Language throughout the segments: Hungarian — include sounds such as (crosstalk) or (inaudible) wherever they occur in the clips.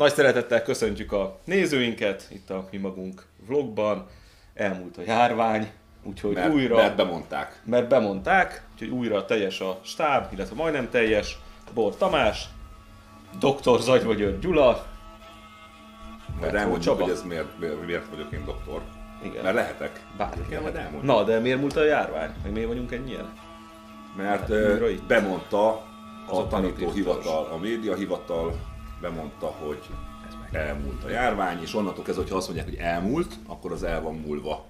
Nagy szeretettel köszöntjük a nézőinket itt a mi magunk vlogban. Elmúlt a járvány, úgyhogy Mert, újra... mert bemondták. mert bemondták, úgyhogy újra teljes a stáb, illetve majdnem teljes. Bor Tamás, Dr. Zagyvagyör Gyula, Majd Mert elmondjuk, hogy ez miért, miért, miért vagyok én doktor. Igen. Mert lehetek. Elmondani. Na, de miért múlt a járvány? Meg miért vagyunk ennyien? Mert Hát, bemondta a operatív tanítóhivatal, a médiahivatal bemondta, hogy elmúlt a járvány, és onnantól kezdve, hogyha azt mondják, hogy elmúlt, akkor az el van múlva.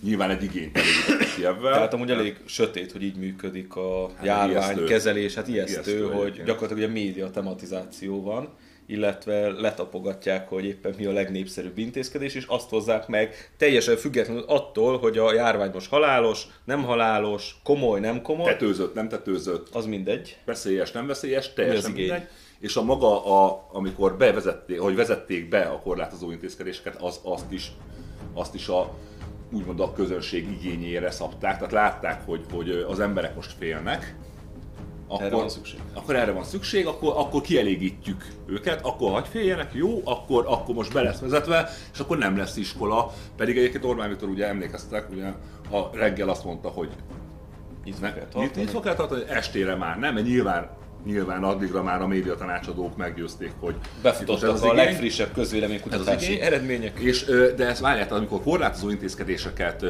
Nyilván egy igényt elégítettek ki ebben. Tehát amúgy elég sötét, hogy így működik a Hát járvány ijesztő. kezelés, hát ijesztő, Ijesztő hogy egyébként. gyakorlatilag ugye média tematizáció van, illetve letapogatják, hogy éppen mi a legnépszerűbb intézkedés, és azt hozzák meg teljesen függetlenül attól, hogy a járvány most halálos, nem halálos, komoly, nem komoly, Tetőzött, nem tetőzött, az mindegy. veszélyes, nem veszélyes, teljesen mindegy. És a maga, a, amikor bevezették, hogy vezették be a korlátozó intézkedéseket, az, azt is, azt is a, úgymond a közönség igényére szabták. Tehát látták, hogy, hogy az emberek most félnek, akkor, Erre van szükség. Akkor erre van szükség, akkor, akkor kielégítjük őket, akkor hagy féljenek, jó, akkor, akkor most be lesz vezetve, és akkor nem lesz iskola. Pedig egyébként Orbán Viktor ugye emlékeztek, ugye a reggel azt mondta, hogy Nyitva kell tartani. nyitva kell tartani, estére már nem, mert nyilván, nyilván addigra már a média tanácsadók meggyőzték, hogy Befutottak a az igény. legfrissebb Ez az közvéleménykutatási igény. eredmények. És, de ezt várjál, amikor korlátozó intézkedéseket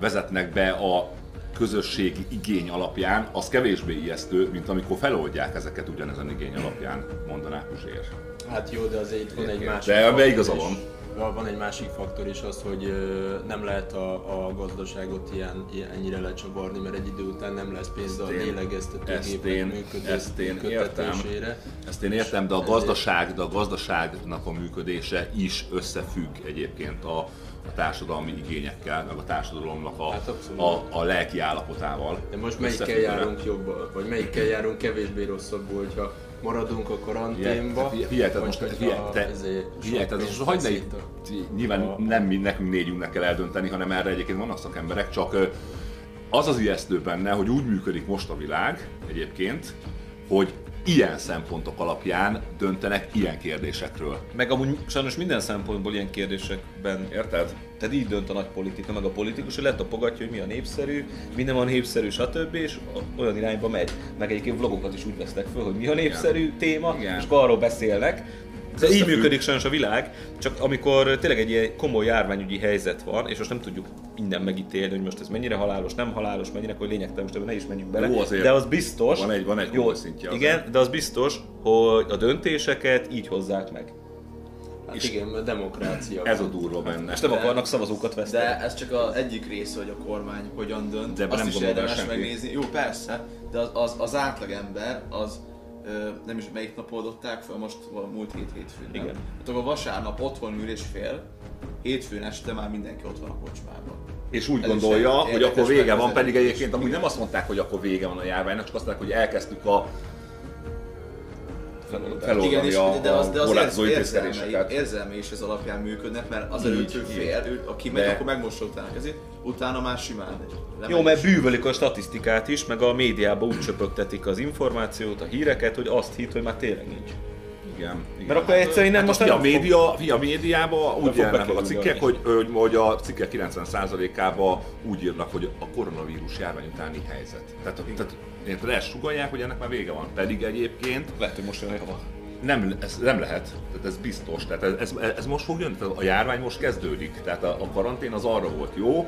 vezetnek be a közösségi igény alapján, az kevésbé ijesztő, mint amikor feloldják ezeket ugyanezen igény alapján, mondaná Puzsér. Hát jó, de azért itt van egy másik De ebbe igaza van. Van egy másik faktor is az, hogy nem lehet a, a gazdaságot ilyen, ilyen ennyire lecsavarni, mert egy idő után nem lesz pénz a lélegeztetőgépek működő, ezt én működtetésére. Ezt én értem, de a gazdaság, de a gazdaságnak a működése is összefügg egyébként a, a társadalmi igényekkel, meg a társadalomnak a, Hát a, a lelki állapotával. De most melyikkel járunk jobban, vagy melyikkel járunk kevésbé rosszabbul, hogyha maradunk a karanténba, vagy most, sok tehát most hagyd ne, nyilván a- nem mi, nekünk négyünknek kell eldönteni, hanem erre egyébként vannak szakemberek, csak az az ijesztő benne, hogy úgy működik most a világ egyébként, hogy ilyen szempontok alapján döntenek ilyen kérdésekről. Meg amúgy sajnos minden szempontból ilyen kérdésekben Érted? Tehát így dönt a nagy politika, meg a politikus, hogy letapogatja, hogy mi a népszerű, mi nem a népszerű, stb. és olyan irányba megy. Meg egyébként vlogokat is úgy vesznek föl, hogy mi a népszerű téma, Igen. és arról beszélnek. De így működik sajnos a világ, csak amikor tényleg egy ilyen komoly járványügyi helyzet van, és most nem tudjuk minden megítélni, hogy most ez mennyire halálos, nem halálos, mennyire, hogy lényegtelen, most ebben ne is menjünk bele. Jó, azért de az biztos, van egy- van egy jó, szintje azért. Igen, de az biztos, hogy a döntéseket így hozzák meg. Hát És- igen, mert demokrácia Ez a durva benne. És nem De- akarnak szavazókat veszteni. De ez csak az egyik része, hogy a kormány hogyan dönt. De Azt nem is érdemes megnézni. Jó, persze, de az, az, az átlagember az nem is melyik nap oldották fel, most val- múlt hét hétfőn. Igen. Hát akkor vasárnap otthon ül és fél, hétfőn este már mindenki ott van a kocsmában. És úgy Ez gondolja, hogy akkor vége van, pedig egyébként amúgy nem azt mondták, hogy akkor vége van a járványnak, csak azt mondták, hogy elkezdtük a feloldani és, a, de az, de az korlátozó intézkedéseket. érzelmei is ez alapján működnek, mert az előtt ő fél, ő, aki megy, akkor megmossa utána kezét, utána már simán. Lemegy Jó, mert bűvölik a statisztikát is, meg a médiába úgy csöpögtetik az információt, a híreket, hogy azt hitt, hogy már tényleg nincs. Igen, igen. Mert akkor egyszerűen nem Hát most a fog- média, fog... a médiában úgy jelennek meg a cikkek, hogy, hogy, hogy a cikkek 90%-ában úgy írnak, hogy a koronavírus járvány utáni helyzet. Tehát, tehát érted, ezt sugalják, hogy ennek már vége van. Pedig egyébként Lehet, hogy most jön a nem, ez nem lehet, tehát ez biztos, tehát ez, ez, ez most fog jönni, tehát a járvány most kezdődik, tehát a, a karantén az arra volt jó,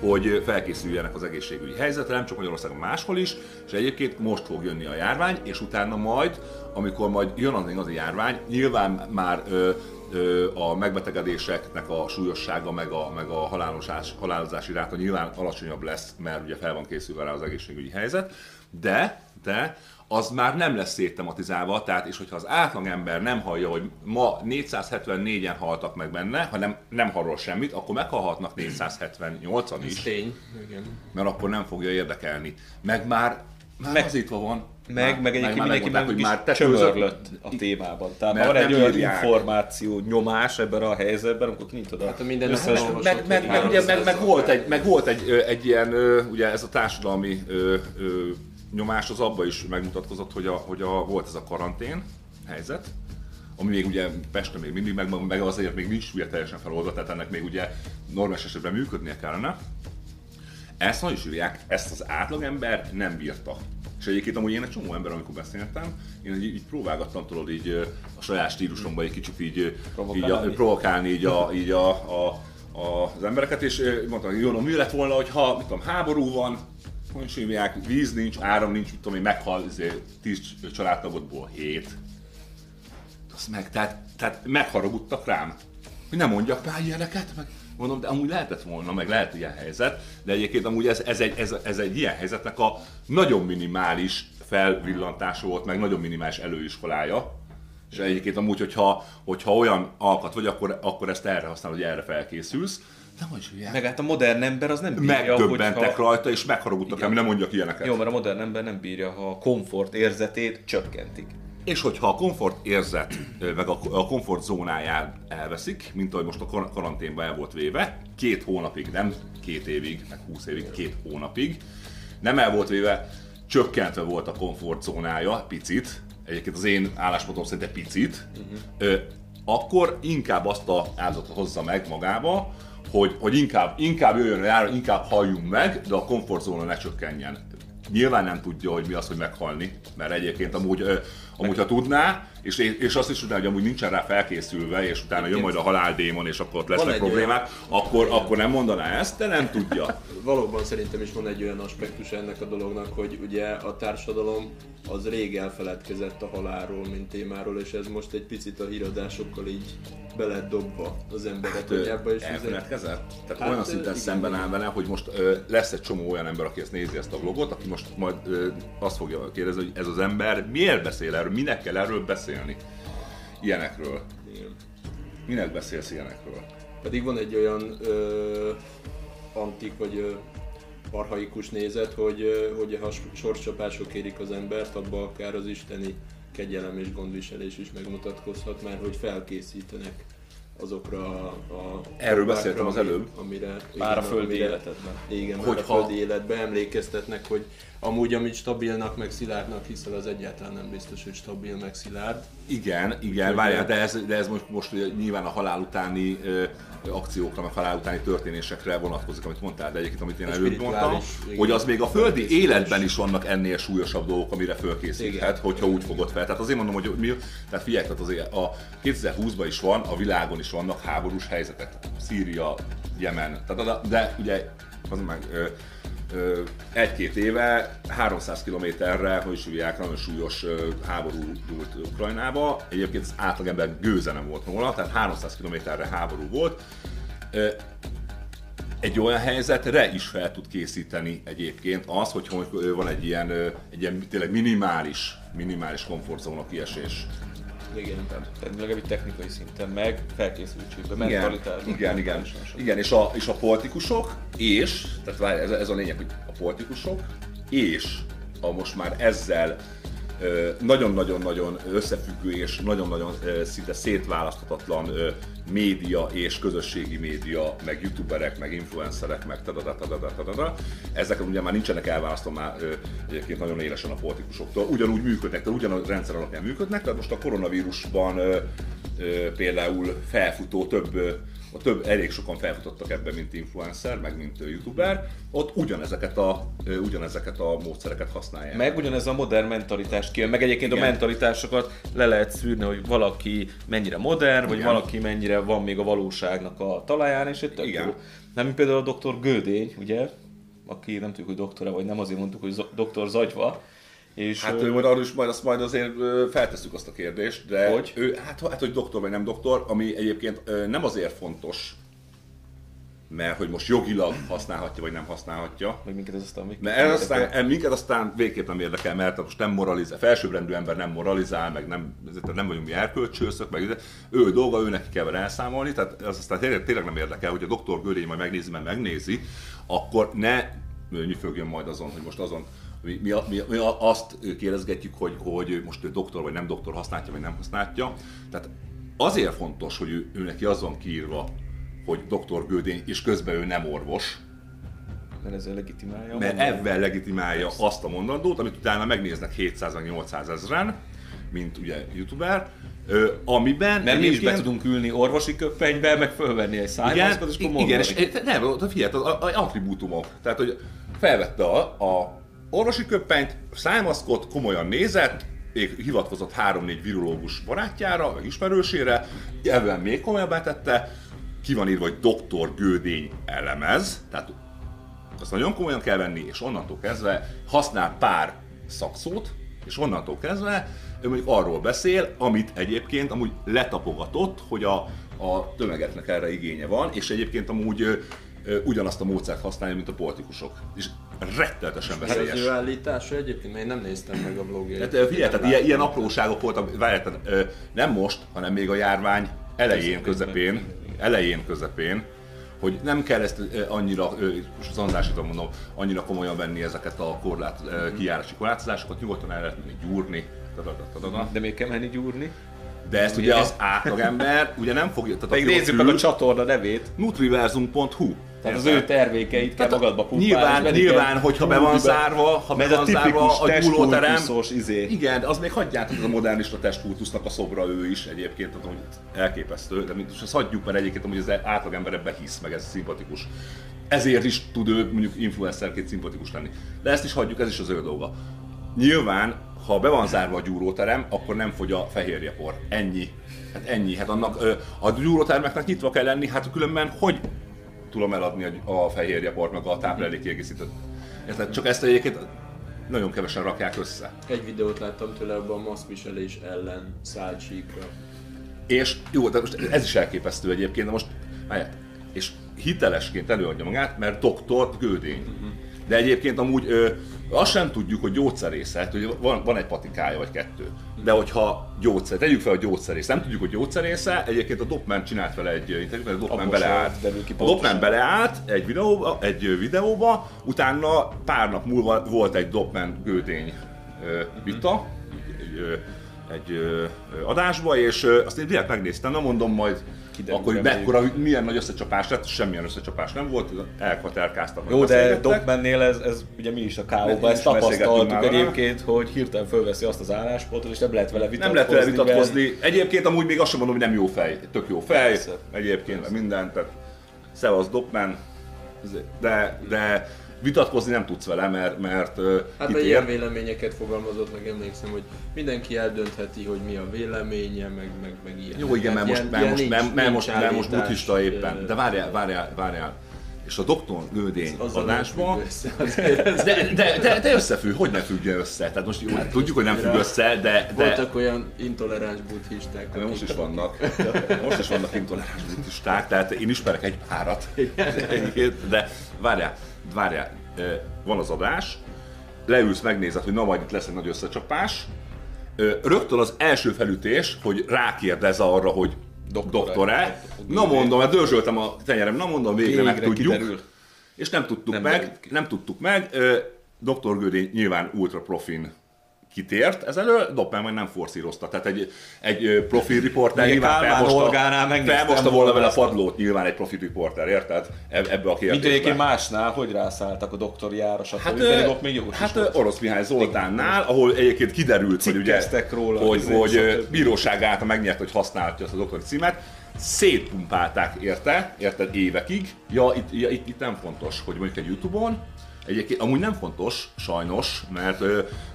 hogy felkészüljenek az egészségügyi helyzetre, nem csak Magyarországon, máshol is, és egyébként most fog jönni a járvány, és utána majd, amikor majd jön az igazi járvány, nyilván már ö, a megbetegedéseknek a súlyossága, meg a, meg a halálozás, halálozási ráta nyilván alacsonyabb lesz, mert ugye fel van készülve rá az egészségügyi helyzet, de, de az már nem lesz széttematizálva, tehát és hogyha az átlagember nem hallja, hogy ma 474-en haltak meg benne, hanem nem hallol semmit, akkor meghalhatnak 478-an Ez is, tény. Igen. mert akkor nem fogja érdekelni. Meg már, már Meg- az itt van. Meg, Már- meg egyébként már mindenki meg hogy már csömörlött a témában. Tehát Mert ha van egy nem olyan írják. információ nyomás ebben a helyzetben, akkor kinyitod a... Hát a minden összes- meg, meg, meg, ugye, meg, meg, volt egy, meg volt egy, egy ilyen, ugye ez a társadalmi ö, ö, nyomás az abban is megmutatkozott, hogy, a, hogy a, volt ez a karantén helyzet, ami még ugye Pesten még mindig, meg, meg azért még nincs ugye teljesen feloldva, tehát ennek még ugye normális esetben működnie kellene. Ezt hogy is írják, ezt az átlagember nem bírta. És egyébként amúgy én egy csomó ember, amikor beszéltem, én így, így próbálgattam tudod így a saját stílusomban egy kicsit így, ö, így a, Provokálni. provokálni így, a, így a, a, a, az embereket, és mondtam, hogy jó, mi lett volna, hogyha mit tudom, háború van, hogy víz nincs, áram nincs, mit tudom én, meghal izé, 10 családtagodból 7. Azt meg, tehát, tehát megharagudtak rám, hogy nem mondjak már ilyeneket, meg mondom, de amúgy lehetett volna, meg lehet ilyen helyzet, de egyébként amúgy ez, ez, egy, ez, ez egy ilyen helyzetnek a nagyon minimális felvillantása volt, meg nagyon minimális előiskolája, és egyébként amúgy, hogyha, hogyha olyan alkat vagy, akkor, akkor ezt erre használod, hogy erre felkészülsz, de hogy? Meg hát a modern ember az nem bírja, Megdöbbentek hogyha... rajta, és megharagudtak rám, nem mondjak ilyeneket. Jó, mert a modern ember nem bírja, ha a komfort érzetét csökkentik. És hogyha a komfort érzet, meg a, komfort zónáját elveszik, mint ahogy most a kar- karanténban el volt véve, két hónapig, nem két évig, meg húsz évig, két hónapig, nem el volt véve, csökkentve volt a komfort zónája, picit, egyébként az én álláspontom szerint egy picit, ö, akkor inkább azt a áldozatot hozza meg magába, hogy, hogy inkább, inkább jöjjön rá, inkább halljunk meg, de a komfortzóna ne csökkenjen. Nyilván nem tudja, hogy mi az, hogy meghalni, mert egyébként amúgy, amúgy ha tudná, és, és azt is tudná, hogy amúgy nincsen rá felkészülve, és utána jön majd a haláldémon, és akkor ott lesznek problémák, akkor, akkor nem mondaná ezt, de nem tudja. (laughs) Valóban szerintem is van egy olyan aspektus ennek a dolognak, hogy ugye a társadalom az rég elfeledkezett a halálról, mint témáról, és ez most egy picit a híradásokkal így be lett dobva az emberek agyába, és ez egy- elfeledkezett? Tehát Hát, olyan szinten igen, szemben áll vele, hogy most ö, lesz egy csomó olyan ember, aki ezt nézi ezt a vlogot, aki most majd ö, azt fogja kérdezni, hogy ez az ember miért beszél erről, minek kell erről beszélni? Ilyenekről. Igen. Minek beszélsz ilyenekről? Pedig van egy olyan ö, antik vagy ö, arhaikus nézet, hogy, ö, hogy ha sorscsapások érik az embert, abban akár az isteni kegyelem és gondviselés is megmutatkozhat, mert hogy felkészítenek azokra a, a Erről beszéltem az előbb. Amire, Már a igen, földi amire- életedben. Igen, már Hogyha- a földi életben emlékeztetnek, hogy amúgy amit stabilnak meg szilárdnak hiszel, az egyáltalán nem biztos, hogy stabil meg szilárd. Igen, igen, várjál, de ez, de ez most, most nyilván a halál utáni ö, akciókra, meg halál utáni történésekre vonatkozik, amit mondtál, de egyébként, amit én A előbb mondtam, hogy az még a földi életben is vannak ennél súlyosabb dolgok, amire fölkészülhet, Igen. hogyha úgy fogod fel. Tehát azért mondom, hogy mi, tehát figyelj, tehát azért a 2020-ban is van, a világon is vannak háborús helyzetek. Szíria, Jemen, de, de ugye az meg egy-két éve 300 kilométerre, hogy is hívják, nagyon súlyos háború dúlt Ukrajnába. Egyébként az átlagember gőze nem volt róla, tehát 300 kilométerre háború volt. Egy olyan helyzetre is fel tud készíteni egyébként az, hogy van egy ilyen, egy ilyen tényleg minimális, minimális komfortzóna kiesés. Igen. Tehát legalább technikai szinten meg, felkészültségben, Igen, mentalitásban. igen, igen, stb. igen, és a, és a politikusok, és, tehát várj, ez, ez a lényeg, hogy a politikusok, és a most már ezzel nagyon-nagyon-nagyon összefüggő és nagyon-nagyon szinte szétválaszthatatlan média és közösségi média, meg youtuberek, meg influencerek, meg tadada, tadada, tadada. Ezek ugye már nincsenek elválasztva már egyébként nagyon élesen a politikusoktól. Ugyanúgy működnek, tehát ugyan a rendszer alapján működnek, tehát most a koronavírusban például felfutó több a több, elég sokan felfutottak ebben, mint influencer, meg mint youtuber, ott ugyanezeket a, ugyanezeket a módszereket használják. Meg ugyanez a modern mentalitást kijön, meg egyébként Igen. a mentalitásokat le lehet szűrni, hogy valaki mennyire modern, vagy Igen. valaki mennyire van még a valóságnak a talaján, és tök Igen. jó. Nem, például a doktor Gődény, ugye, aki nem tudjuk, hogy doktora vagy nem, azért mondtuk, hogy doktor Zagyva, és Hát ő majd arról is majd, azt majd azért feltesszük azt a kérdést, de Hogy? Ő, hát, hát, hogy doktor vagy nem doktor, ami egyébként nem azért fontos, mert hogy most jogilag használhatja vagy nem használhatja, meg minket ez aztán még mert ez aztán, ez minket aztán végképp nem érdekel, mert most nem moralizál, felsőbbrendű ember nem moralizál, meg nem, ezért nem vagyunk mi erkölcsőszök, meg ő dolga, ő neki kell elszámolni, tehát ez aztán tényleg, tényleg nem érdekel, hogy a doktor Görény majd megnézi, mert megnézi, akkor ne nyüfögjön majd azon, hogy most azon mi, mi, mi, mi azt kérdezgetjük, hogy, hogy most ő doktor vagy nem doktor használja, vagy nem használja. Tehát azért fontos, hogy ő, ő neki az van kiírva, hogy doktor Gödény, és közben ő nem orvos, mert ezzel legitimálja. mert ebben legitimálja azt a mondandót, amit utána megnéznek 700-800 ezeren, mint ugye youtuber, Ö, amiben Mert mi is be tudunk ülni orvosi köpenybe, meg fölvenni egy szájmaszkot, és akkor igen, és nem, figyelj, a, a, a attribútumok. Tehát, hogy felvette a, a orvosi köpenyt, szájmaszkot, komolyan nézett, még hivatkozott három-négy virológus barátjára, meg ismerősére, ebben még komolyabbá tette, ki van írva, hogy doktor Gődény elemez, tehát azt nagyon komolyan kell venni, és onnantól kezdve használ pár szakszót, és onnantól kezdve ő mondjuk arról beszél, amit egyébként amúgy letapogatott, hogy a, a tömegeknek erre igénye van, és egyébként amúgy ugyanazt a módszert használja, mint a politikusok. És rettenetesen Ez az veszélyes. ő állítása egyébként, mert én nem néztem meg a blogjait. Tehát ö, figyelj, tehát ilyen, ilyen apróságok voltak, várjál, nem most, hanem még a járvány elején, közepén, elején, közepén, hogy nem kell ezt annyira, most az Andrásra mondom, annyira komolyan venni ezeket a korlát, ö, kijárási korlátozásokat, nyugodtan el lehet menni gyúrni. De még kell menni gyúrni. de ezt ugye az átlagember ugye nem fogja, tehát ott nézzük meg a csatorna nevét. nutriversum.hu Tehát az ő tervékeit kell magadba pumpálni. Nyilván, és nyilván, hogyha be van zárva, ha be van zárva a gyúlóterem, izé. igen, az még hagyjátok, ez a modernista testkultusznak a szobra ő is egyébként, tehát, hogy elképesztő, de most ezt hagyjuk, mert egyébként amúgy az átlagember ebben hisz, meg ez szimpatikus. Ezért is tud ő mondjuk influencerként szimpatikus lenni. De ezt is hagyjuk, ez is az ő dolga. Nyilván, ha be van zárva a gyúróterem, akkor nem fogy a fehérjepor. Ennyi. Hát ennyi. Hát annak a gyúrótermeknek nyitva kell lenni, hát különben hogy tudom eladni a, a fehérjeport, meg a táplálék kiegészítőt. Érted? Csak ezt egyébként nagyon kevesen rakják össze. Egy videót láttam tőle abban a maszkviselés ellen szállt síkra. És jó, de most ez is elképesztő egyébként, de most várjál, és hitelesként előadja magát, mert doktor Gődény. De egyébként amúgy ö, azt sem tudjuk, hogy gyógyszerésze, hát, hogy van, van egy patikája vagy kettő. De hogyha gyógyszer, tegyük fel a gyógyszerész, nem tudjuk, hogy gyógyszerésze, egyébként a Dopman csinált vele egy interjút, mert a Dopman beleállt. A. Dopman beleállt egy videóba, egy videóba, utána pár nap múlva volt egy Dopman Gődény vita, egy, egy ö, adásba, és azt én direkt megnéztem, nem mondom majd Kiderül, akkor, hogy mekkora, milyen nagy összecsapás lett, semmilyen összecsapás nem volt, elkaterkáztak. Jó, de. Dogmannél ez, ez ugye mi is a is ezt tapasztaltuk egyébként, hogy hirtelen fölveszi azt az álláspontot, és nem lehet vele nem vitatkozni. lehet vele vitatkozni. Egyébként amúgy még azt sem mondom, hogy nem jó fej. Tök jó fej. Persze. Egyébként meg minden. Tehát szevasz Dopman. De, de vitatkozni nem tudsz vele, mert, mert Hát ér- ilyen véleményeket fogalmazott meg, emlékszem, hogy mindenki eldöntheti, hogy mi a véleménye, meg, meg, meg ilyen. Jó, igen, Hát mert most, mert most, mert, mert most, mert most buddhista éppen. De várjál, várjál, várjál. És a doktor össze azért. Ez- de, de, de, de összefügg, hogy ne függjen össze? Tehát most jó, tudjuk, hogy nem függ össze, de, de Voltak olyan intoleráns buddhisták, de most is vannak. Most is vannak intoleráns buddhisták, tehát én ismerek egy párat. De várjál, várjál, van az adás, leülsz, megnézed, hogy na majd itt lesz egy nagy összecsapás, rögtön az első felütés, hogy rákérdez arra, hogy Doktor-e. doktor-e. Na mondom, mert dörzsöltem a tenyerem, na mondom, végre, Végre megtudjuk. kiderül. És nem tudtuk Nem meg, nem tudtuk meg. Dr. Gödény nyilván ultra profin kitért ez elől, Doppel majd nem forszírozta. Tehát egy, egy profi riporter Még nyilván felmosta, felmosta volna vele padlót, nyilván egy profi riporter, érted? Eb- Ebbe a Mint egyébként kérdésbe. másnál, hogy rászálltak a doktori ára, stb. Hát, pedig ott még jogos hát volt. Orosz Mihály Zoltánnál, ahol egyébként kiderült, hogy ugye, róla, hogy, hogy bíróság által megnyert, hogy használhatja azt a doktori címet, szétpumpálták érte, érted évekig. Ja, itt, ja, itt, itt nem fontos, hogy mondjuk egy Youtube-on, Egyébként amúgy nem fontos, sajnos, mert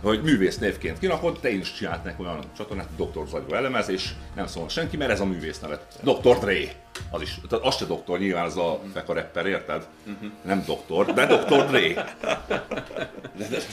hogy művész névként kinakod, te is csináltnak olyan csatornát, Dr. Zagyó elemez, és nem szól senki, mert ez a művész nevet. Dr. Dre. Az is. Tehát az se doktor, nyilván az a feka rapper, érted? Nem doktor, de Dr. Dre.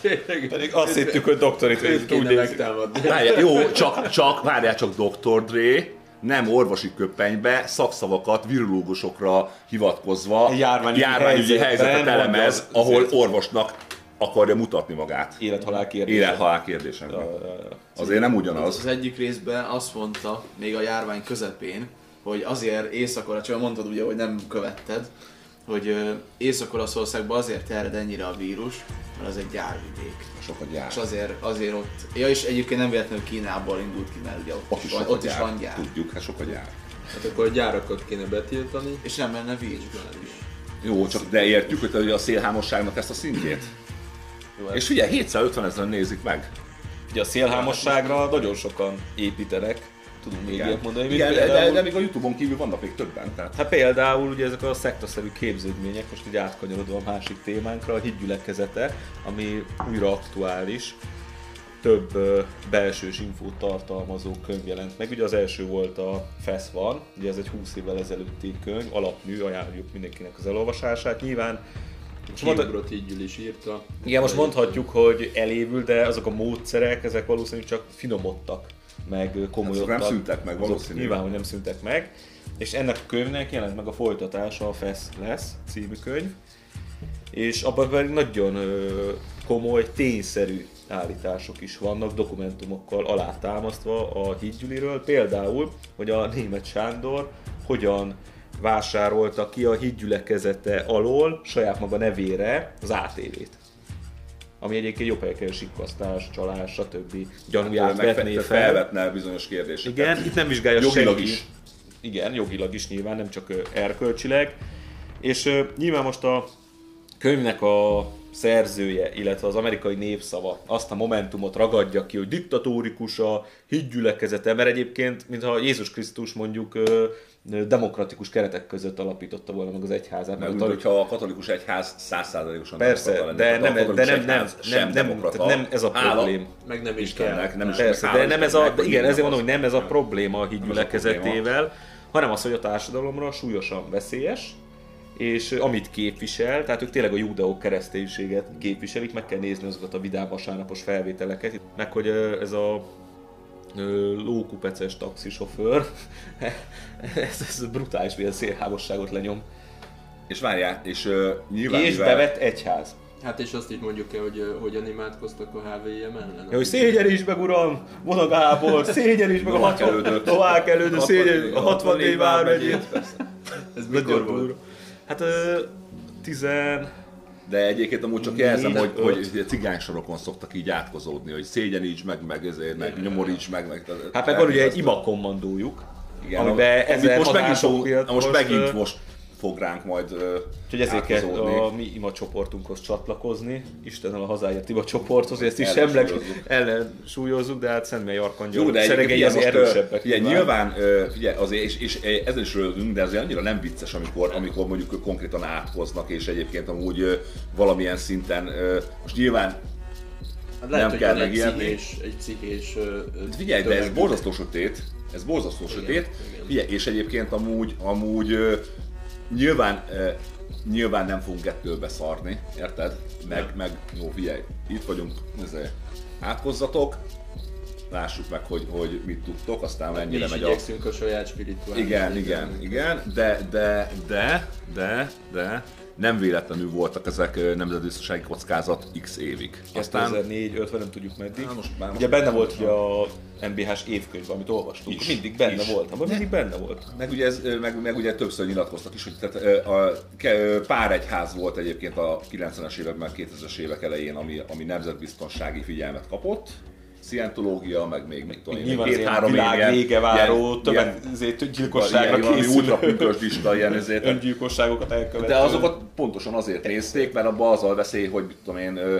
Tényleg, Pedig azt hittük, hogy doktorit úgy megtámadni. Várjál, jó, csak, csak, várjál csak Dr. Dre, nem orvosi köpenybe, szakszavakat virológusokra hivatkozva járványügyi járványügyi helyzetet mondja elemez, az- ahol azért. orvosnak akarja mutatni magát. Élethalál kérdés. Élethalál kérdésekben. Azért nem ugyanaz. Az egyik részben azt mondta, még a járvány közepén, hogy azért északora, csak mondtad ugye, hogy nem követted, hogy Észak-Olaszországban azért terjed ennyire a vírus, mert az egy gyárvidék. Sokat jár. És azért, azért ott, ja és egyébként nem véletlenül Kínából indult ki, mert ugye ott, Ott is, is van, ott is van gyár. Tudjuk, hát sokat jár. Hát akkor a gyárakat kéne betiltani. És nem menne vírus. Jó, csak de értjük, hogy a szélhámosságnak ezt a szintjét. Jó, És figyelj, 750 ezeren nézik meg. Ugye a szélhámosságra nagyon sokan építenek, tudunk még ilyet mondani. Igen de, de, például- de, még a Youtube-on kívül vannak még többen. Tehát Hát például ugye ezek a szektaszerű képződmények, most így átkanyarodva a másik témánkra, a hídgyülekezete, ami újra aktuális. Több belsős infót tartalmazó könyv jelent meg. Ugye az első volt a FESZ van, ugye ez egy 20 évvel ezelőtti könyv, alapmű, ajánljuk mindenkinek az elolvasását. Nyilván most így is írta. igen, most mondhatjuk, hogy elévül, de azok a módszerek, ezek valószínűleg csak finomodtak, meg komolyodtak. Azok nem szűntek meg valószínűleg. Nyilván, hogy nem szűntek meg. És ennek a könyvnek jelent meg a folytatása, a FESZ lesz című könyv. És abban pedig nagyon komoly, tényszerű állítások is vannak, dokumentumokkal alátámasztva a hídgyüliről. Például, hogy a német Sándor hogyan vásárolta ki a hídgyülekezete alól saját maga nevére az ATV-t. Ami egyébként jobb helyekkel sikkasztás, csalás, stb. gyanúját meg vetné fe- fel. felvetne bizonyos kérdéseket. Igen, itt nem vizsgálja Jogilag senki. is. Igen, jogilag is nyilván, nem csak erkölcsileg. És nyilván most a könyvnek a szerzője, illetve az amerikai népszava azt a momentumot ragadja ki, hogy diktatórikus a hídgyülekezete, mert egyébként, mintha Jézus Krisztus mondjuk demokratikus keretek között alapította volna meg az egyházát. Meg úgy, a hogyha a katolikus egyház százszázalékosan Persze, demokrata de lenne, nem, de nem, nem, nem, nem, demokrata. nem ez a Hála problém. Meg nem is kell. nem is Persze, de nem ez, a, igen, ezért mondom, az. hogy nem ez a probléma a hídgyülekezetével, hanem az, hogy a társadalomra súlyosan veszélyes, és amit képvisel, tehát ők tényleg a judeok kereszténységet képviselik, meg kell nézni azokat a vidám vasárnapos felvételeket, meg hogy ez a lókupeces taxisofőr, (laughs) ez, ez brutális milyen szélhámosságot lenyom. És várjál, és uh, nyilván És mivel- bevett egyház. Hát és azt is mondjuk el, hogy hogyan imádkoztak a HVM ellen. Ja, hogy szégyeníts meg, uram, Vona Gábor, szégyeníts meg a Novák 60 elődöt. Novák elődöt, 60 szégyen, a 64 vármegyét. Ez mikor volt? Hát ö, tizen... De egyébként amúgy csak jelzem, hogy, hogy cigánysorokon szoktak így átkozódni, hogy szégyeníts meg, meg ezért, meg nyomoríts meg, meg. Hát meg van ugye egy ima kommandójuk, Igen, amiben ezer most megint, fog, most, megint most fog ránk majd Úgyhogy ezért kell a mi ima csoportunkhoz csatlakozni, Istennel a hazáért ima csoporthoz, hogy ezt is semleg ellensúlyozzuk, de hát Szentmely Arkangyal Jó, de most, ö, erősebbek. Figyelj, nyilván. figyelj, azért, és, és ö, ezen is rögünk, de azért annyira nem vicces, amikor, amikor mondjuk konkrétan átkoznak, és egyébként amúgy valamilyen szinten, most nyilván Hát lehet, Nem hogy kell van egy megijedni. pszichés, egy pszichés ö, Figyelj, de ez borzasztó sötét, ez borzasztó sötét. igen. Figyelj, és egyébként amúgy, amúgy nyilván, ö, nyilván nem fogunk ettől beszarni, érted? Meg, meg jó, figyelj, itt vagyunk, ezért átkozzatok, lássuk meg, hogy, hogy mit tudtok, aztán Mi mennyire megy a... a saját spirituális. Igen, igen, igen, de, de, de, de, de, nem véletlenül voltak ezek nemzetbiztonsági kockázat x évig. Aztán 2004-50, nem tudjuk meddig. Na, most már- ugye most benne volt a MBH-s évkönyv, amit olvastunk, Is, mindig benne is. volt, abban mindig benne volt. Meg ugye, ez, meg, meg ugye többször nyilatkoztak is, hogy tehát, a, ö, pár egyház volt egyébként a 90-es években, 2000-es évek elején, ami, ami nemzetbiztonsági figyelmet kapott. Scientológia, meg még mit tudom én, két-három világ vége váró, többet gyilkosságra ilyen készülő ultrapünkösdista, ilyen ezért. öngyilkosságokat elkövető. De azokat pontosan azért nézték, mert abban az a veszély, hogy mit tudom én, ö,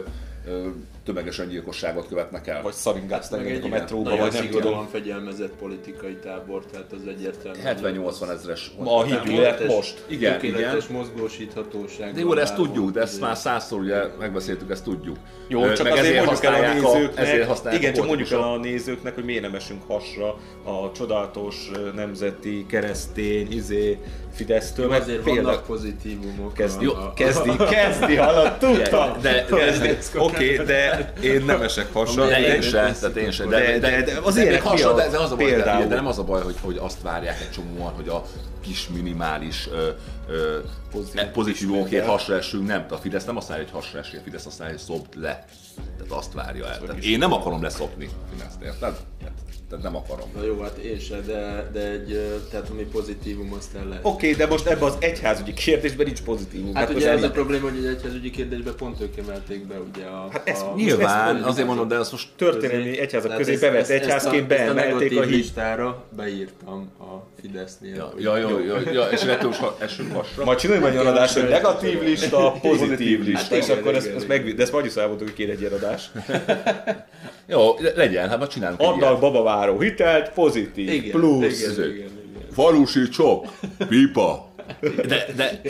ö, tömeges öngyilkosságot követnek el. vagy szaringáztak Meg egy a metróba, vagy nem tudom. fegyelmezett politikai tábor, tehát az egyértelmű. 70-80 ezres. Ma a hídgyűlölet most. Igen, Tökéletes mozgósíthatóság. De jó, de ezt tudjuk, de ezt már százszor ugye megbeszéltük, ezt tudjuk. Jó, csak meg azért mondjuk el a nézőknek, ezért használják igen, csak mondjuk el a nézőknek, hogy miért nem esünk hasra a csodálatos nemzeti, keresztény, izé, Fidesztől, Jó, azért vannak pozitívumok. Kezdi, kezdi, kezdi, hallod, tudtam! De- de- Kezdi. Oké, de én nem esek hasra. De én de- sem, tehát én sem. De- de- de az de ilyenek még hasonló, mi a- de, de az a baj, de, például? de nem az a baj, hogy, hogy azt várják egy csomóan, hogy a kis minimális ö, ö, Pozitív- pozitívumokért hasra essünk, nem. A Fidesz nem azt várja, hogy hasra essél, a Fidesz azt várja, hogy szobd le. Tehát azt várja el. Tehát én nem akarom leszopni Fideszt, érted? Tehát nem akarom. Na jó, hát én se, de, de egy, tehát ami pozitívum, azt el lehet. Oké, de most ebben az egyházügyi kérdésben nincs pozitívum. Hát most ugye ez ennek- a probléma, hogy egy egyházügyi kérdésbe pont ők emelték be ugye a... Hát ez a, nyilván, ezt- azért mondom, de azt most történelmi egyházak közé bevett ezt- ezt egyházként a- ezt beemelték a híd. listára beírtam a Fidesznél. Ja, ja, jó, jó, ja, és ettől is essünk hasra. Majd csináljunk egy olyan adást, hogy negatív lista, pozitív lista, és igen, akkor ezt, ezt meg, de ezt majd is elmondtuk, hogy kéne egy adás. (laughs) Jó, legyen, hát majd csinálunk Adnak babaváró hitelt, pozitív, Igen, plusz. igen, igen, igen. Falusi csok, pipa. De, de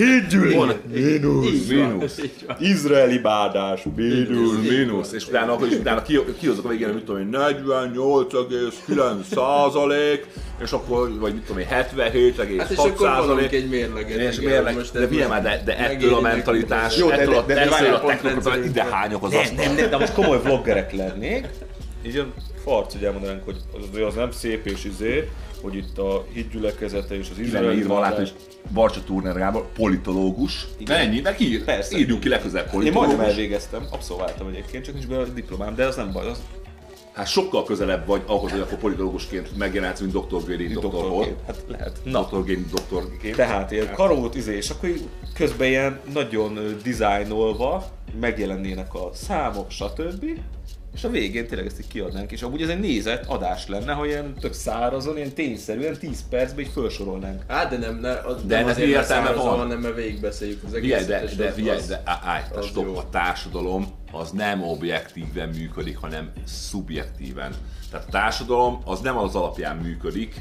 Van- mínusz, Mínusz. izraeli bádás, mínusz. Mínusz, mínusz, és utána, akkor is utána ki, kihozok a végén, mit tudom én, 48,9 százalék, és akkor, vagy mit tudom én, 77,6 Hát és akkor százalék. egy mérleget. És igen, mérleg, most de figyelj most már, de, de ettől a mentalitás, Jó, de- ettől a, de- de a rendszerünk ide van. hányok az Nem, asztal. nem, nem, de most komoly vloggerek lennék, így a farc, hogy elmondanánk, hogy az, az nem szép és izé, hogy itt a hitgyülekezete és az Ki izraeli írva alá, hogy Barcsa Turner Gábor, politológus. Igen. Ennyi, meg ír, Persze. írjuk ki legközelebb Én majdnem politológus. elvégeztem, abszolváltam egyébként, csak nincs be a diplomám, de az nem baj, az Hát sokkal közelebb vagy ahhoz, hogy akkor politológusként megjelenhetsz, mint Dr. Volt. doktorként. Hát lehet. Na, Dr. Gérin doktorként. tehát ilyen karót izé, és akkor közben ilyen nagyon dizájnolva megjelennének a számok, stb. És a végén tényleg ezt így kiadnánk, és amúgy ez egy nézett adás lenne, ha ilyen tök szárazon, ilyen tényszerűen 10 percben így felsorolnánk. Hát de nem, ne, az, De nem azért mi mert értelme van? hanem mert végigbeszéljük az egészet. de, de az- figyelj, az- de á- állj, az stop, jó. a társadalom az nem objektíven működik, hanem szubjektíven. Tehát a társadalom az nem az alapján működik,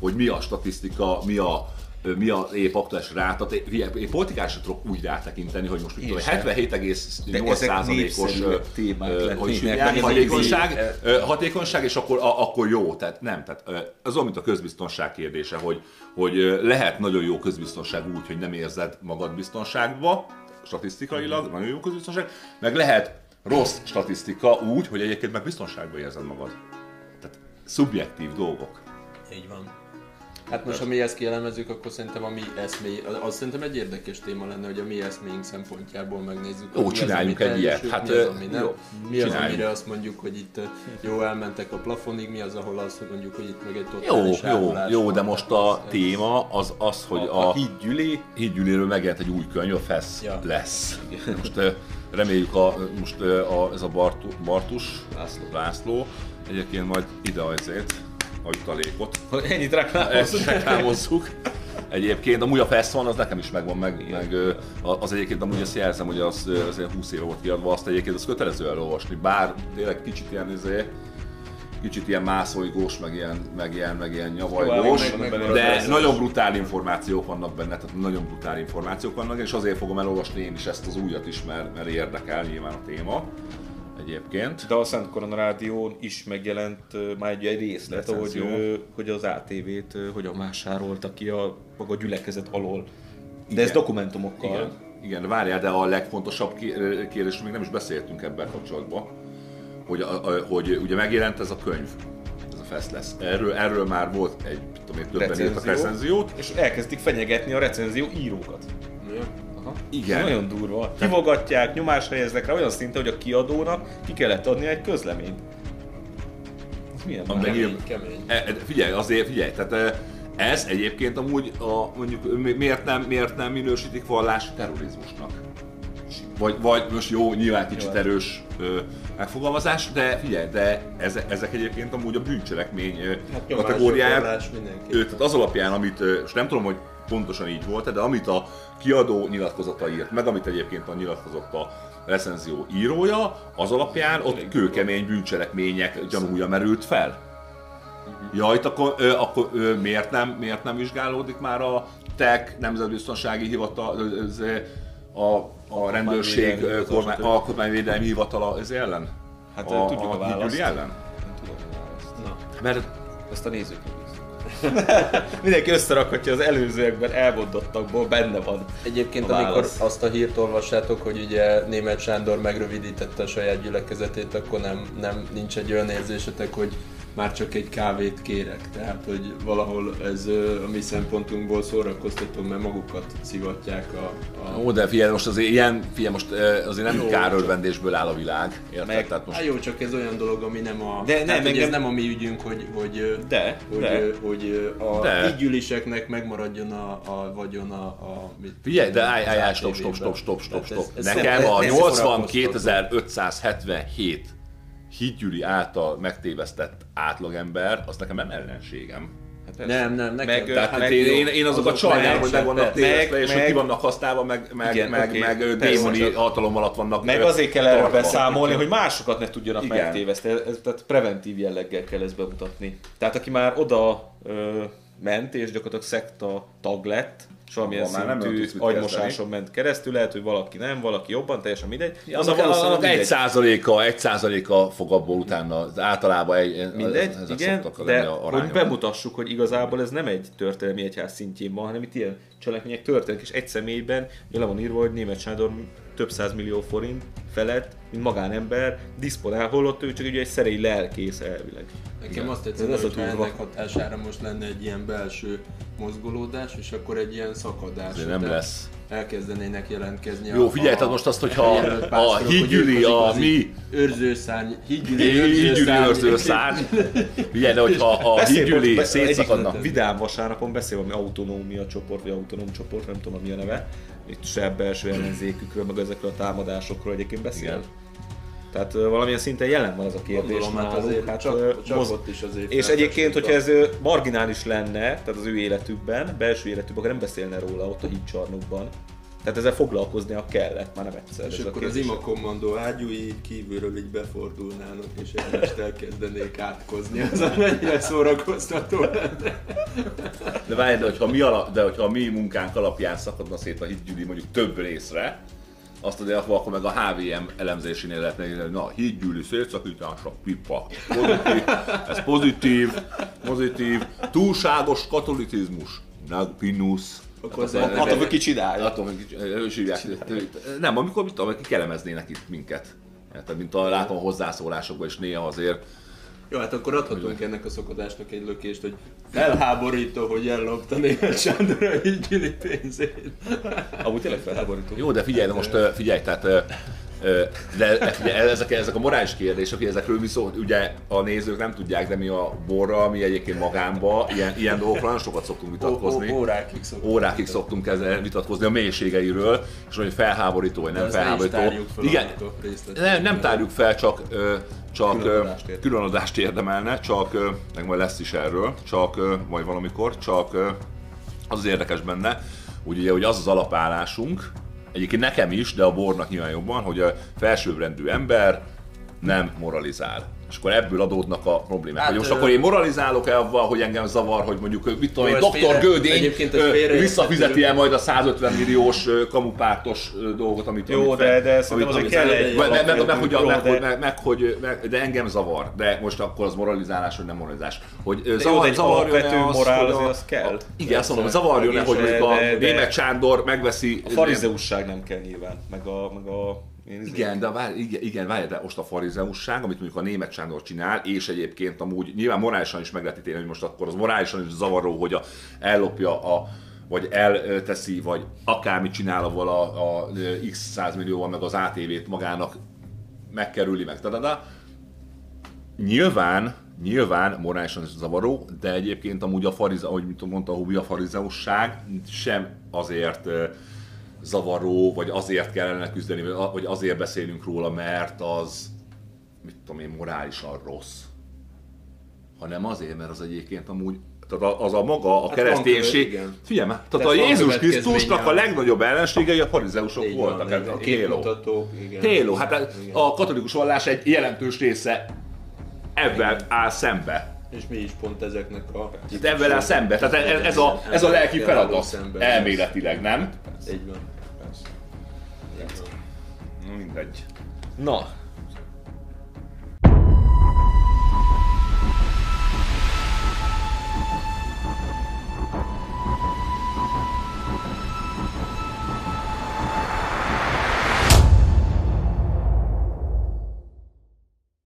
hogy mi a statisztika, mi a mi a épp aktuális ráta. Én politikásra tudok úgy rátekinteni, hogy most mit tudom, sem. 77,8%-os ö, témák ö, lennének, hogy is meg hívják, ez hatékonyság, hatékonyság, és akkor, a, akkor jó. Tehát nem, tehát az olyan, mint a közbiztonság kérdése, hogy, hogy lehet nagyon jó közbiztonság úgy, hogy nem érzed magad biztonságba, statisztikailag, nagyon jó közbiztonság, meg lehet rossz statisztika úgy, hogy egyébként meg biztonságban érzed magad. Tehát szubjektív dolgok. Így van. Hát most, ha mi ezt kielemezzük, akkor szerintem a mi eszmény, az, az szerintem egy érdekes téma lenne, hogy a mi eszméink szempontjából megnézzük. Ó, az, csináljunk ami egy ilyet. Hát, mi az, ami nem. jó, mi az, amire azt mondjuk, hogy itt jó elmentek a plafonig, mi az, ahol azt mondjuk, hogy itt meg egy Jó, totális jó, jó, van. de most a téma az az, hogy A, a hídgyüli, hídgyűléről megjelent egy új könyv, a FESZ Ja. lesz. Most reméljük a, most a, ez a Bartu, Bartus László. László egyébként majd ide azért a jutalékot. ennyit Ezt reklámozzuk. Egyébként amúgy a FESZ van, az nekem is megvan, meg, meg az egyébként amúgy azt jelzem, hogy az, az ilyen 20 éve volt kiadva, azt egyébként az kötelező elolvasni, bár tényleg kicsit ilyen izé, kicsit ilyen mászolygós, meg ilyen, meg ilyen, meg ilyen nyavajgós, de meg- nagyon brutál információk vannak benne, tehát nagyon brutál információk vannak, és azért fogom elolvasni én is ezt az újat is, mert, mert érdekel nyilván a téma egyébként. De a Szent Korona Rádión is megjelent már egy, részlet, hogy, Recenzió. hogy az ATV-t hogyan vásárolta ki a maga gyülekezet alól. De Igen. ez dokumentumokkal. Igen, igen, várjál, de a legfontosabb kérdés, még nem is beszéltünk ebben kapcsolatban, hogy, a, a, hogy ugye megjelent ez a könyv, ez a fest lesz. Erről, erről már volt egy, tudom én, többen írtak recenziót. És elkezdik fenyegetni a recenzió írókat. Aha. Igen. Ez nagyon durva. Hivogatják, nyomásra helyeznek rá olyan szinten, hogy a kiadónak ki kellett adni egy közleményt. Ez milyen A már? meg- Kemény, kemény. E, e, figyelj, azért figyelj, tehát e, ez egyébként amúgy a, mondjuk mi- miért nem, miért nem minősítik vallási terrorizmusnak? Vagy, vagy most jó, nyilván kicsit erős ö, megfogalmazás, de figyelj, de ezek, ezek egyébként amúgy a bűncselekmény Hát mindenki. Ő, tehát az alapján, amit, és nem tudom, hogy pontosan így volt de amit a kiadó nyilatkozata írt, meg amit egyébként a nyilatkozott a recenzió írója, az alapján ott kőkemény bűncselekmények gyanúja merült fel. Ja, itt akkor, ö, akkor ö, miért, nem, miért nem vizsgálódik már a TEK, Nemzetbiztonsági Hivatal, ö, a, a rendőrség, Alkotmányvédelmi hivatala ez ellen? Hát a, tudjuk a, a választ. ellen? Nem tudom a választ. Na. Mert Ezt a nézők (laughs) Mindenki összerakhatja az előzőekben elmondottakból, benne van. Egyébként a amikor válasz. azt a hírt olvassátok, hogy ugye német Sándor megrövidítette a saját gyülekezetét, akkor nem, nem nincs egy olyan érzésetek, hogy már csak egy kávét kérek. Tehát, hogy valahol ez a mi szempontunkból szórakoztató, mert magukat szivatják a... a... Ó, de figyelj, most azért ilyen, figyelj, most azért nem Jó, kárörvendésből áll a világ, érted? Meg- Tehát most Hát jó, csak ez olyan dolog, ami nem a... De nem, engem- ez nem a mi ügyünk, hogy, hogy, De, hogy, de. hogy a De. ígyüliseknek megmaradjon a, a vagyon a... a mit, Figyelj, de állj, állj, állj, stop, stop, stop, stop, stop, stop. ez- ez Nekem a ez 82.577 hídgyűli által megtévesztett átlagember, az nekem nem ellenségem. Nem, nem, nekem. Meg, Tehát meg, hát én, én, én azokat azok sajnálom, hogy meg vannak tévesztve, Meg- és hogy ki vannak használva, meg, meg, Igen, meg, oké, meg démoni hatalom alatt vannak. meg azért kell erre tartva. beszámolni, hogy másokat ne tudjanak Igen. megtéveszteni. Ez, tehát preventív jelleggel kell ezt bemutatni. Tehát aki már oda ö, ment, és gyakorlatilag szekta tag lett, és valamilyen nem szintű agymosáson ment keresztül, lehet, hogy valaki nem, valaki jobban, teljesen mindegy. Ja, az annak, a valószínűleg egy százaléka, egy százaléka fog abból utána, általában egy, Mindegy, ezek igen, de hogy bemutassuk, hogy igazából ez nem egy történelmi egyház szintjén van, hanem itt ilyen cselekmények történnek, és egy személyben le van írva, hogy német Sándor több száz millió forint felett, mint magánember, diszponál, holott ő csak ugye egy szerély lelkész elvileg. Nekem azt tetszett, Ez hogy ennek hatására most lenne egy ilyen belső mozgolódás, és akkor egy ilyen szakadás. De nem lesz. Elkezdenének jelentkezni Jó, a, figyelj, a, tehát most azt, hogyha a ők az a mi Őrzőszárny, hídgyüli, hídgyüli őrző szárny, figyelj, de hogyha a hídgyüli be- szétszakadna, vidám vasárnapon beszél valami autonómia csoport, vagy autonóm csoport, nem tudom mi a neve, itt se belső ellenzékükről, meg ezekről a támadásokról egyébként beszél. Igen. Tehát valamilyen szinten jelen van ez a kérdés Gondolom, hát náluk, azért hát, csak, csak moz- ott is azért És egyébként, hogyha ez marginális lenne, tehát az ő életükben, belső életükben, akkor nem beszélne róla ott a hídcsarnokban. Tehát ezzel foglalkoznia kellett, már nem egyszer. És ez a akkor az ima kommandó ágyúi így kívülről így befordulnának, és egymást elkezdenék átkozni. Az mennyire szórakoztató lenne. de várj, de hogyha, mi ala, de hogyha a mi munkánk alapján szakadna szét a hídgyüli mondjuk több részre, azt azért akkor, akkor meg a HVM elemzésénél lehetne írni, hogy na, hídgyűlű szétszakítása, pipa. Pozitív, ez pozitív, pozitív, túlságos katolicizmus, nagpinus. Akkor az Attól, hogy ki csinálja. Attól, hogy hívják. Nem, amikor mit tudom, kikelemeznének itt minket. Tehát, mint a látom hozzászólásokban is néha azért Jó, hát akkor adhatunk ennek a szakadásnak egy lökést, hogy felháborító, hogy ellopta német Sándor a hídgyüli pénzét. Amúgy tényleg felháborító. Jó, de figyelj, de most ö, figyelj, tehát de figyelj, ezek, ezek a morális kérdések, hogy ezekről szó, ugye a nézők nem tudják, de mi a borra, mi egyébként magánba, ilyen, ilyen dolgokról nagyon sokat szoktunk vitatkozni. Ó- ó- órákig szoktunk. Órákig szoktunk ezzel vitatkozni a mélységeiről, és hogy felháborító vagy nem felháborító. fel Igen, nem, nem tárjuk fel, csak, csak Külön ö, adást érdemelne. csak, meg majd lesz is erről, csak majd valamikor, csak az az érdekes benne, hogy ugye, hogy az az alapállásunk, egyébként nekem is, de a bornak nyilván jobban, hogy a felsőbbrendű ember nem moralizál. És akkor ebből adódnak a problémák. Hát, hogy most ö- akkor én moralizálok el avval, hogy engem zavar, hogy mondjuk, mit tudom Jó, én, doktor félreérthető. visszafizeti el majd a 150 milliós kamupártos dolgot, amit Jó, amit de- fel- de szerintem azért kell egy meg, hogy de- engem zavar, de most akkor az moralizálás, vagy nem moralizálás. Hogy zavar, zavarjon-e alapvető morál azért az kell. Igen, azt mondom, zavarjon-e, hogy a német Sándor megveszi... A farizeusság nem kell nyilván, meg a... A én izé- Igen, de várj, igen, igen, várj, de most a farizeusság, amit mondjuk a német Sándor csinál, és egyébként amúgy nyilván morálisan is meg lehet hogy most akkor az morálisan is zavaró, hogy a, ellopja a vagy elteszi, vagy akármit csinál avval a, a, x 100 millióval, meg az ATV-t magának megkerüli, meg tadada. Nyilván, nyilván morálisan is zavaró, de egyébként amúgy a farize, ahogy mondta Hubi, a farizeusság sem azért zavaró, vagy azért kellene küzdeni, vagy azért beszélünk róla, mert az, mit tudom én, morálisan rossz. Hanem azért, mert az egyébként amúgy tehát az a maga, a Hát kereszténység. Figyelj már, tehát a Jézus Krisztusnak a legnagyobb ellenségei a farizeusok Így voltak. van, a téló. igen. Téló, hát Igen. a katolikus vallás egy jelentős része ebben áll szembe. És mi is pont ezeknek a... Itt ebben áll szembe. Tehát ez, ez, a, ez a lelki feladat. Elméletileg, nem? Így van. Na, Mindegy. Na,